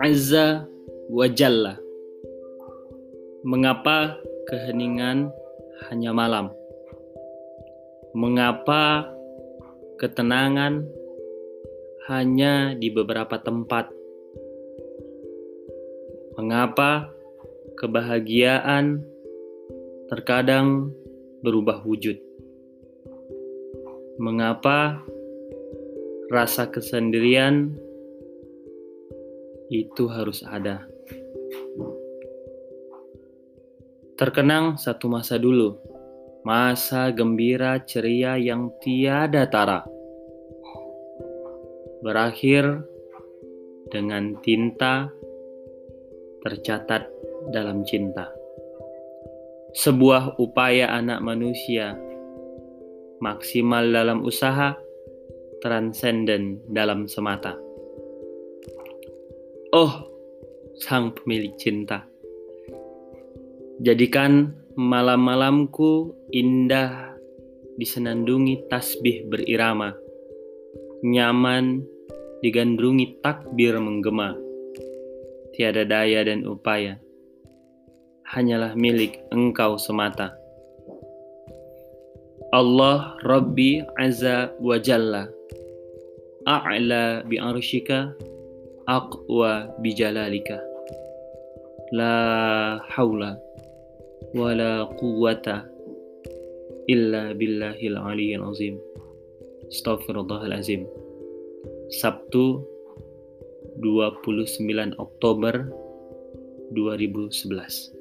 Azza wa Mengapa keheningan hanya malam? Mengapa ketenangan hanya di beberapa tempat? Mengapa kebahagiaan terkadang berubah wujud? Mengapa rasa kesendirian itu harus ada. Terkenang satu masa dulu, masa gembira ceria yang tiada tara. Berakhir dengan tinta tercatat dalam cinta. Sebuah upaya anak manusia maksimal dalam usaha, transenden dalam semata. Oh, sang pemilik cinta. Jadikan malam-malamku indah disenandungi tasbih berirama. Nyaman digandrungi takbir menggema. Tiada daya dan upaya. Hanyalah milik engkau semata. Allah Rabbi Azza wa Jalla. A'la bi arshika aqwa bijalalika la haula wala quwwata illa billahil aliyyil azim. Astaghfirullahalazim Sabtu 29 Oktober 2011